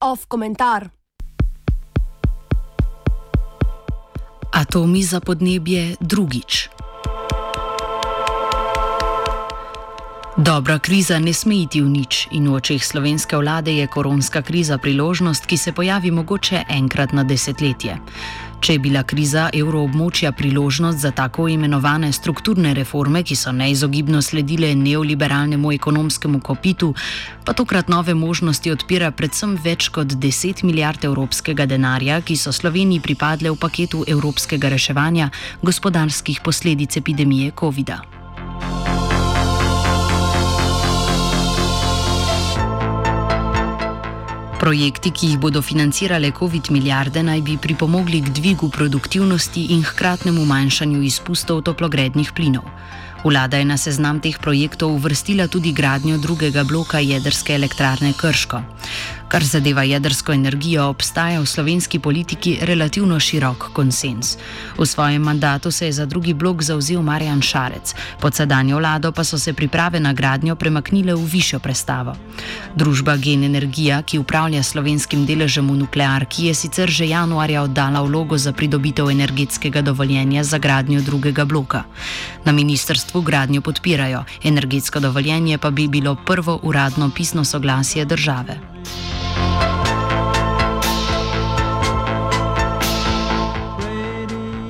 Off komentar. Atomi za podnebje drugič. Dobra kriza ne sme iti v nič in v očeh slovenske vlade je koronska kriza priložnost, ki se pojavi mogoče enkrat na desetletje. Če je bila kriza evroobmočja priložnost za tako imenovane strukturne reforme, ki so neizogibno sledile neoliberalnemu ekonomskemu kopitu, pa tokrat nove možnosti odpira predvsem več kot 10 milijard evropskega denarja, ki so Sloveniji pripadle v paketu evropskega reševanja gospodarskih posledic epidemije COVID-19. Projekti, ki jih bodo financirale COVID milijarde, naj bi pripomogli k dvigu produktivnosti in hkratnemu manjšanju izpustov toplogrednih plinov. Vlada je na seznam teh projektov uvrstila tudi gradnjo drugega bloka jedrske elektrarne Krško. Kar zadeva jedrsko energijo, obstaja v slovenski politiki relativno širok konsens. V svojem mandatu se je za drugi blok zauzel Marjan Šarec, pod sedanjo vlado pa so se priprave na gradnjo premaknile v višjo prestavo. Družba Gen Energija, ki upravlja slovenskim deležem v nuklearki, je sicer že januarja oddala vlogo za pridobitev energetskega dovoljenja za gradnjo drugega bloka. Na ministrstvu gradnjo podpirajo, energetsko dovoljenje pa bi bilo prvo uradno pisno soglasje države.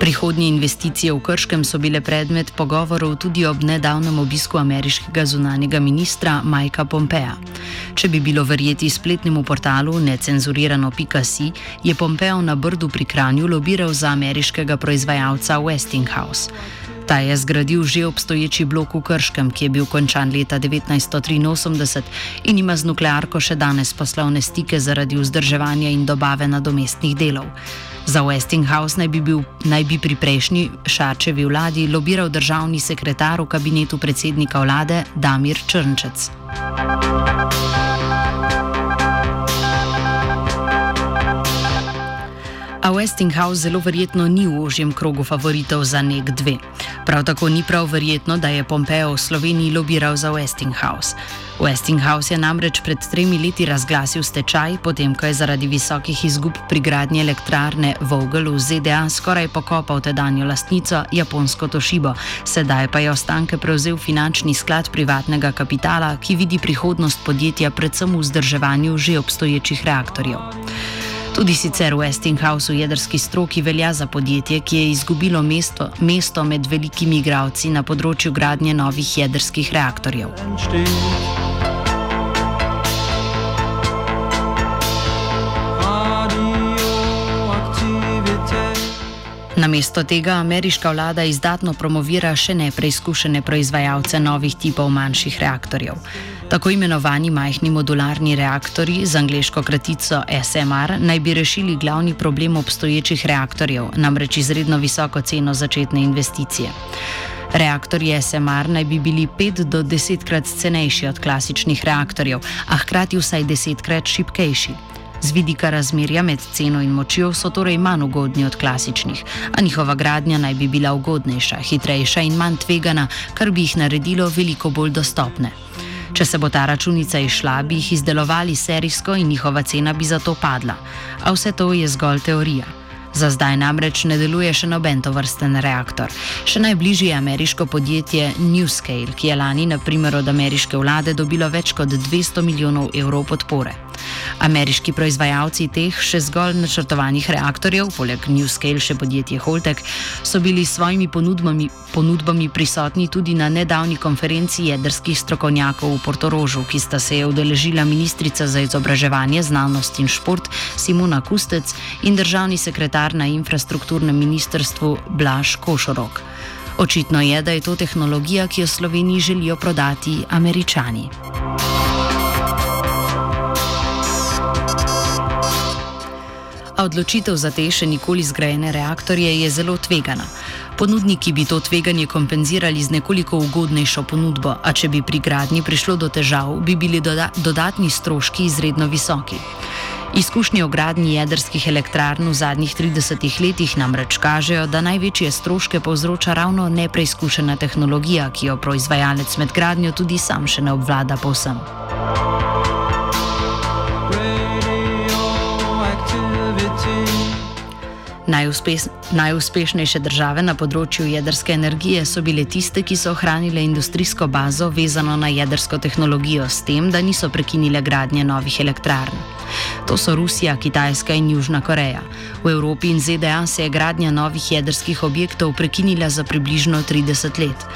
Prihodnje investicije v Krškem so bile predmet pogovorov tudi ob nedavnem obisku ameriškega zunanjega ministra Majka Pompeja. Če bi bilo verjeti spletnemu portalu necenzurirano.si, je Pompeo na Brdu pri Kranju lobiral za ameriškega proizvajalca Westinghouse. Ta je zgradil že obstoječi blok v Krškem, ki je bil končan leta 1983 in ima z nuklearko še danes poslovne stike zaradi vzdrževanja in dobave nadomestnih delov. Za Westinghouse naj bi, bil, naj bi pri prejšnji Šarčevi vladi lobiral državni sekretar v kabinetu predsednika vlade Damir Črnčec. A Westinghouse zelo verjetno ni v ožjem krogu favoritov za nek dve. Prav tako ni prav verjetno, da je Pompeo v Sloveniji lobiral za Westinghouse. Westinghouse je namreč pred tremi leti razglasil stečaj, potem ko je zaradi visokih izgub pri gradnji elektrarne Vogel v ZDA skoraj pokopal tedanjo lastnico japonsko Toshibo, sedaj pa je ostanke prevzel finančni sklad privatnega kapitala, ki vidi prihodnost podjetja predvsem v vzdrževanju že obstoječih reaktorjev. Tudi sicer Westinghouse v jedrski stroki velja za podjetje, ki je izgubilo mesto, mesto med velikimi igralci na področju gradnje novih jedrskih reaktorjev. Namesto tega ameriška vlada izdatno promovira še nepreizkušene proizvajalce novih tipov manjših reaktorjev. Tako imenovani majhni modularni reaktori z angliško kratico SMR naj bi rešili glavni problem obstoječih reaktorjev, namreč izredno visoko ceno začetne investicije. Reaktorji SMR naj bi bili 5 do 10 krat cenejši od klasičnih reaktorjev, a hkrati vsaj 10 krat šipkejši. Z vidika razmerja med ceno in močjo so torej manj ugodni od klasičnih, a njihova gradnja naj bi bila ugodnejša, hitrejša in manj tvegana, kar bi jih naredilo veliko bolj dostopne. Če se bo ta računica išla, bi jih izdelovali serijsko in njihova cena bi zato padla. A vse to je zgolj teorija. Za zdaj namreč ne deluje še noben to vrsten reaktor. Še najbližje je ameriško podjetje NewScale, ki je lani, na primer, od ameriške vlade dobilo več kot 200 milijonov evrov podpore. Ameriški proizvajalci teh še zgolj načrtovanih reaktorjev, poleg NewScale še podjetje Holtek, so bili s svojimi ponudbami, ponudbami prisotni tudi na nedavni konferenci jedrskih strokovnjakov v Portorožu, ki sta se je udeležila ministrica za izobraževanje, znanost in šport Simona Kustec in državni sekretar na infrastrukturnem ministrstvu Blaž Košorok. Očitno je, da je to tehnologija, ki jo Sloveniji želijo prodati američani. A odločitev za te še nikoli zgrajene reaktorje je zelo tvegana. Ponudniki bi to tveganje kompenzirali z nekoliko ugodnejšo ponudbo, a če bi pri gradnji prišlo do težav, bi bili doda dodatni stroški izredno visoki. Izkušnje o gradnji jedrskih elektrarn v zadnjih 30 letih namreč kažejo, da največje stroške povzroča ravno nepreizkušena tehnologija, ki jo proizvajalec med gradnjo tudi sam še ne obvlada povsem. Najuspeš, najuspešnejše države na področju jedrske energije so bile tiste, ki so ohranile industrijsko bazo vezano na jedrsko tehnologijo, s tem, da niso prekinile gradnje novih elektrarn. To so Rusija, Kitajska in Južna Koreja. V Evropi in ZDA se je gradnja novih jedrskih objektov prekinila za približno 30 let.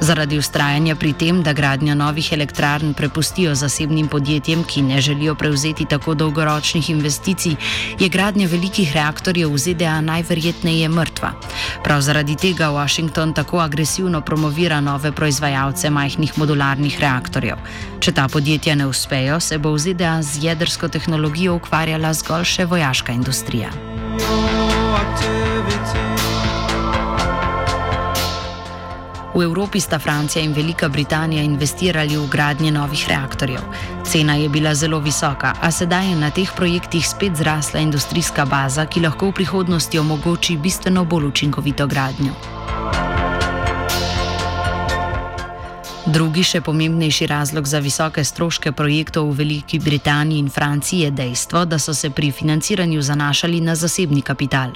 Zaradi ustrajanja pri tem, da gradnjo novih elektrarn prepustijo zasebnim podjetjem, ki ne želijo prevzeti tako dolgoročnih investicij, je gradnja velikih reaktorjev v ZDA najverjetneje mrtva. Prav zaradi tega Washington tako agresivno promovira nove proizvajalce majhnih modularnih reaktorjev. Če ta podjetja ne uspejo, se bo v ZDA z jedrsko tehnologijo ukvarjala zgolj še vojaška industrija. V Evropi sta Francija in Velika Britanija investirali v gradnje novih reaktorjev. Cena je bila zelo visoka, a sedaj je na teh projektih spet zrasla industrijska baza, ki lahko v prihodnosti omogoči bistveno bolj učinkovito gradnjo. Drugi, še pomembnejši razlog za visoke stroške projektov v Veliki Britaniji in Franciji je dejstvo, da so se pri financiranju zanašali na zasebni kapital.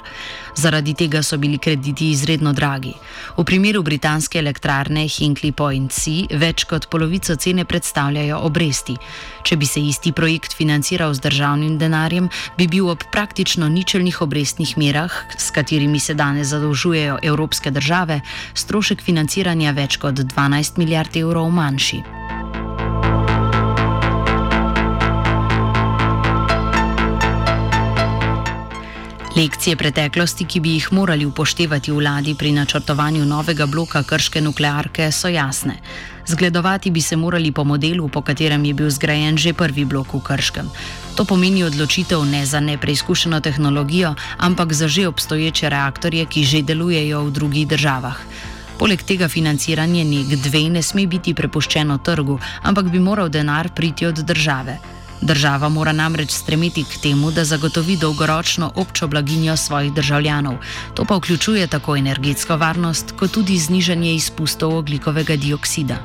Zaradi tega so bili krediti izredno dragi. V primeru britanske elektrarne Hinkley Point C več kot polovico cene predstavljajo obresti. Če bi se isti projekt financiral z državnim denarjem, bi bil ob praktično ničelnih obrestnih merah, s katerimi se danes zadolžujejo evropske države, strošek financiranja več kot 12 milijard evrov manjši. Lekcije preteklosti, ki bi jih morali upoštevati vladi pri načrtovanju novega bloka krške nuklearke, so jasne. Zgledovati bi se morali po modelu, po katerem je bil zgrajen že prvi blok v krškem. To pomeni odločitev ne za nepreizkušeno tehnologijo, ampak za že obstoječe reaktorje, ki že delujejo v drugih državah. Poleg tega financiranje NEG-2 ne sme biti prepuščeno trgu, ampak bi moral denar priti od države. Država mora namreč stremeti k temu, da zagotovi dolgoročno občo blaginjo svojih državljanov. To pa vključuje tako energetsko varnost, kot tudi znižanje izpustov oglikovega dioksida.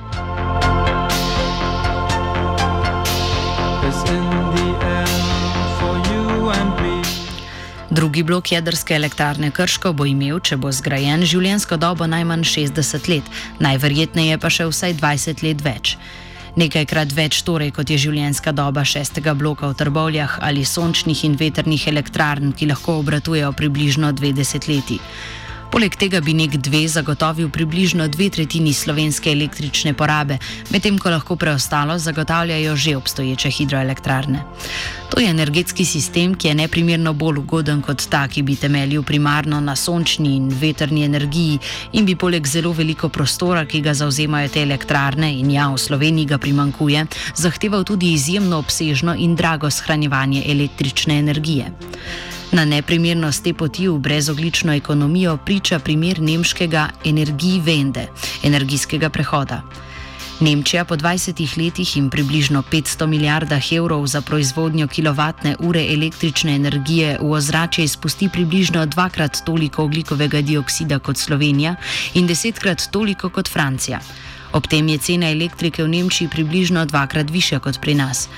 Drugi blok jedrske elektrarne Krško bo imel, če bo zgrajen, življenjsko dobo najmanj 60 let, najverjetneje pa še vsaj 20 let več. Nekajkrat več torej, kot je življenjska doba šestega bloka v Trbovljah ali sončnih in veternih elektrarn, ki lahko obratujejo približno 20 leti. Poleg tega bi nek dve zagotovil približno dve tretjini slovenske električne porabe, medtem ko lahko preostalo zagotavljajo že obstoječe hidroelektrarne. To je energetski sistem, ki je neprimerno bolj ugoden kot ta, ki bi temeljil primarno na sončni in veterni energiji in bi poleg zelo veliko prostora, ki ga zauzemajo te elektrarne in ja, v Sloveniji ga primankuje, zahteval tudi izjemno obsežno in drago shranjevanje električne energije. Na neprimernost te poti v brezoglično ekonomijo priča primer nemškega energijvende, energijskega prehoda. Nemčija po 20 letih in približno 500 milijardah evrov za proizvodnjo kilovatne ure električne energije v ozračje izpusti približno dvakrat toliko oglikovega dioksida kot Slovenija in desetkrat toliko kot Francija. Ob tem je cena elektrike v Nemčiji približno dvakrat višja kot pri nas.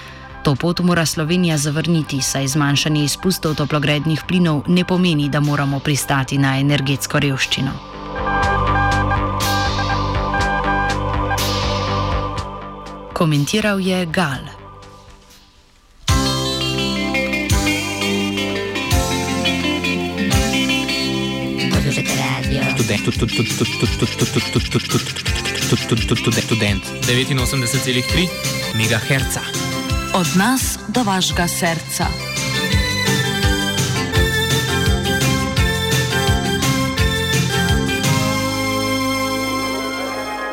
To pot mora Slovenija zavrniti, saj zmanjšanje izpustov toplogrednih plinov ne pomeni, da moramo pristati na energetsko revščino. Komentiral je Gal. Student 89,3 MHz od nas do vašega srca.